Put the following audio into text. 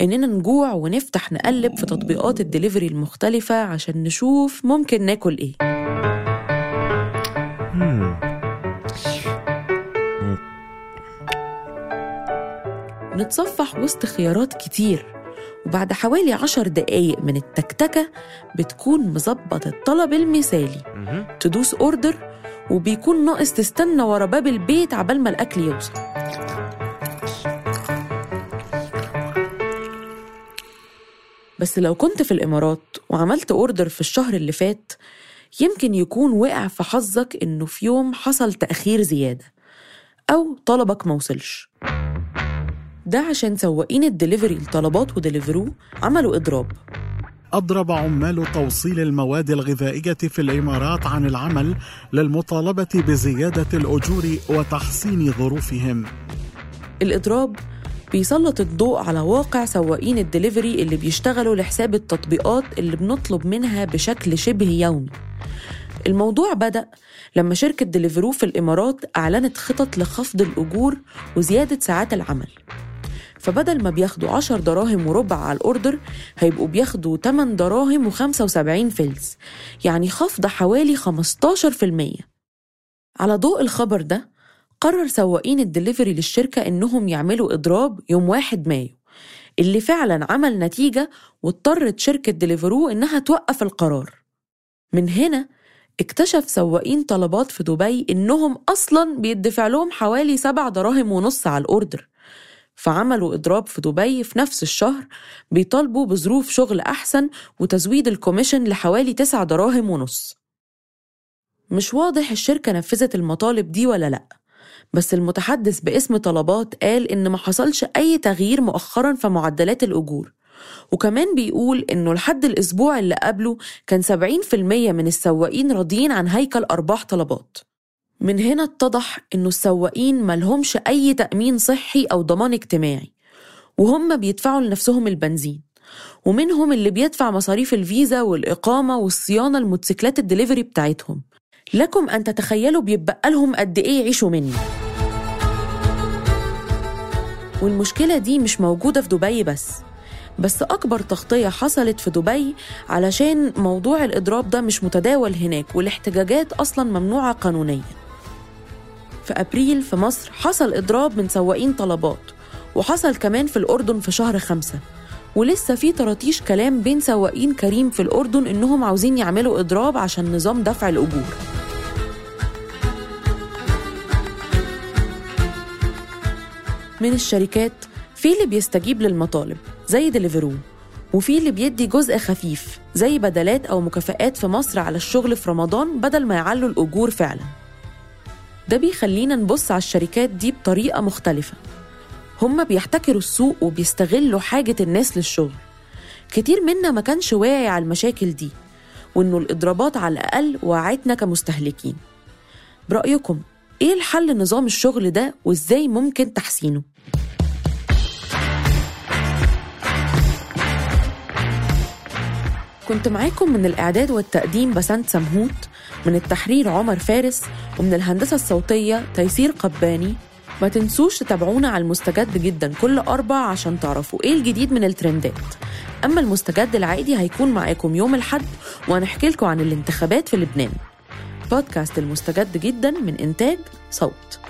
إننا نجوع ونفتح نقلب في تطبيقات الدليفري المختلفة عشان نشوف ممكن ناكل إيه. نتصفح وسط خيارات كتير وبعد حوالي عشر دقايق من التكتكة بتكون مظبط الطلب المثالي. تدوس order وبيكون ناقص تستنى ورا باب البيت عبال ما الأكل يوصل. بس لو كنت في الإمارات وعملت order في الشهر اللي فات يمكن يكون وقع في حظك إنه في يوم حصل تأخير زيادة أو طلبك موصلش ده عشان سواقين الدليفري لطلبات ودليفرو عملوا إضراب. أضرب عمال توصيل المواد الغذائية في الإمارات عن العمل للمطالبة بزيادة الأجور وتحسين ظروفهم. الإضراب بيسلط الضوء على واقع سواقين الدليفري اللي بيشتغلوا لحساب التطبيقات اللي بنطلب منها بشكل شبه يومي. الموضوع بدأ لما شركة دليفرو في الإمارات أعلنت خطط لخفض الأجور وزيادة ساعات العمل. فبدل ما بياخدوا 10 دراهم وربع على ال order هيبقوا بياخدوا 8 دراهم و75 فلس يعني خفض حوالي 15% على ضوء الخبر ده قرر سواقين الدليفري للشركة إنهم يعملوا إضراب يوم 1 مايو اللي فعلا عمل نتيجة واضطرت شركة دليفرو إنها توقف القرار. من هنا اكتشف سواقين طلبات في دبي إنهم أصلا بيدفع لهم حوالي 7 دراهم ونص على ال order فعملوا إضراب في دبي في نفس الشهر بيطالبوا بظروف شغل أحسن وتزويد ال commission لحوالي 9 دراهم ونص. مش واضح الشركة نفذت المطالب دي ولا لأ بس المتحدث باسم طلبات قال إن ما حصلش أي تغيير مؤخرا في معدلات الأجور. وكمان بيقول إنه لحد الأسبوع اللي قبله كان 70% من السواقين راضيين عن هيكل أرباح طلبات. من هنا اتضح إنه السواقين ملهمش أي تأمين صحي أو ضمان اجتماعي. وهم بيدفعوا لنفسهم البنزين. ومنهم اللي بيدفع مصاريف الفيزا والإقامة والصيانة الموتوسيكلات الدليفري بتاعتهم. لكم أن تتخيلوا بيبقى لهم قد إيه يعيشوا مني. والمشكلة دي مش موجودة في دبي بس بس أكبر تغطية حصلت في دبي علشان موضوع الإضراب ده مش متداول هناك والاحتجاجات أصلا ممنوعة قانونيا. في أبريل في مصر حصل إضراب من سواقين طلبات وحصل كمان في الأردن في شهر خمسة. ولسه في طراطيش كلام بين سواقين كريم في الأردن إنهم عاوزين يعملوا إضراب عشان نظام دفع الأجور. من الشركات في اللي بيستجيب للمطالب زي دليفرو وفي اللي بيدي جزء خفيف زي بدلات أو مكافآت في مصر على الشغل في رمضان بدل ما يعلوا الأجور فعلا. ده بيخلينا نبص على الشركات دي بطريقة مختلفة. هما بيحتكروا السوق وبيستغلوا حاجة الناس للشغل. كتير منا ما كانش واعي على المشاكل دي وإنه الإضرابات على الأقل وعتنا كمستهلكين. برأيكم إيه الحل لنظام الشغل ده وإزاي ممكن تحسينه؟ كنت معاكم من الإعداد والتقديم بسنت سمهوت من التحرير عمر فارس ومن الهندسة الصوتية تيسير قباني. ما تنسوش تتابعونا على المستجد جدا كل أربع عشان تعرفوا إيه الجديد من الترندات. أما المستجد العادي هيكون معاكم يوم الحد وهنحكي لكم عن الانتخابات في لبنان. بودكاست المستجد جدا من إنتاج صوت.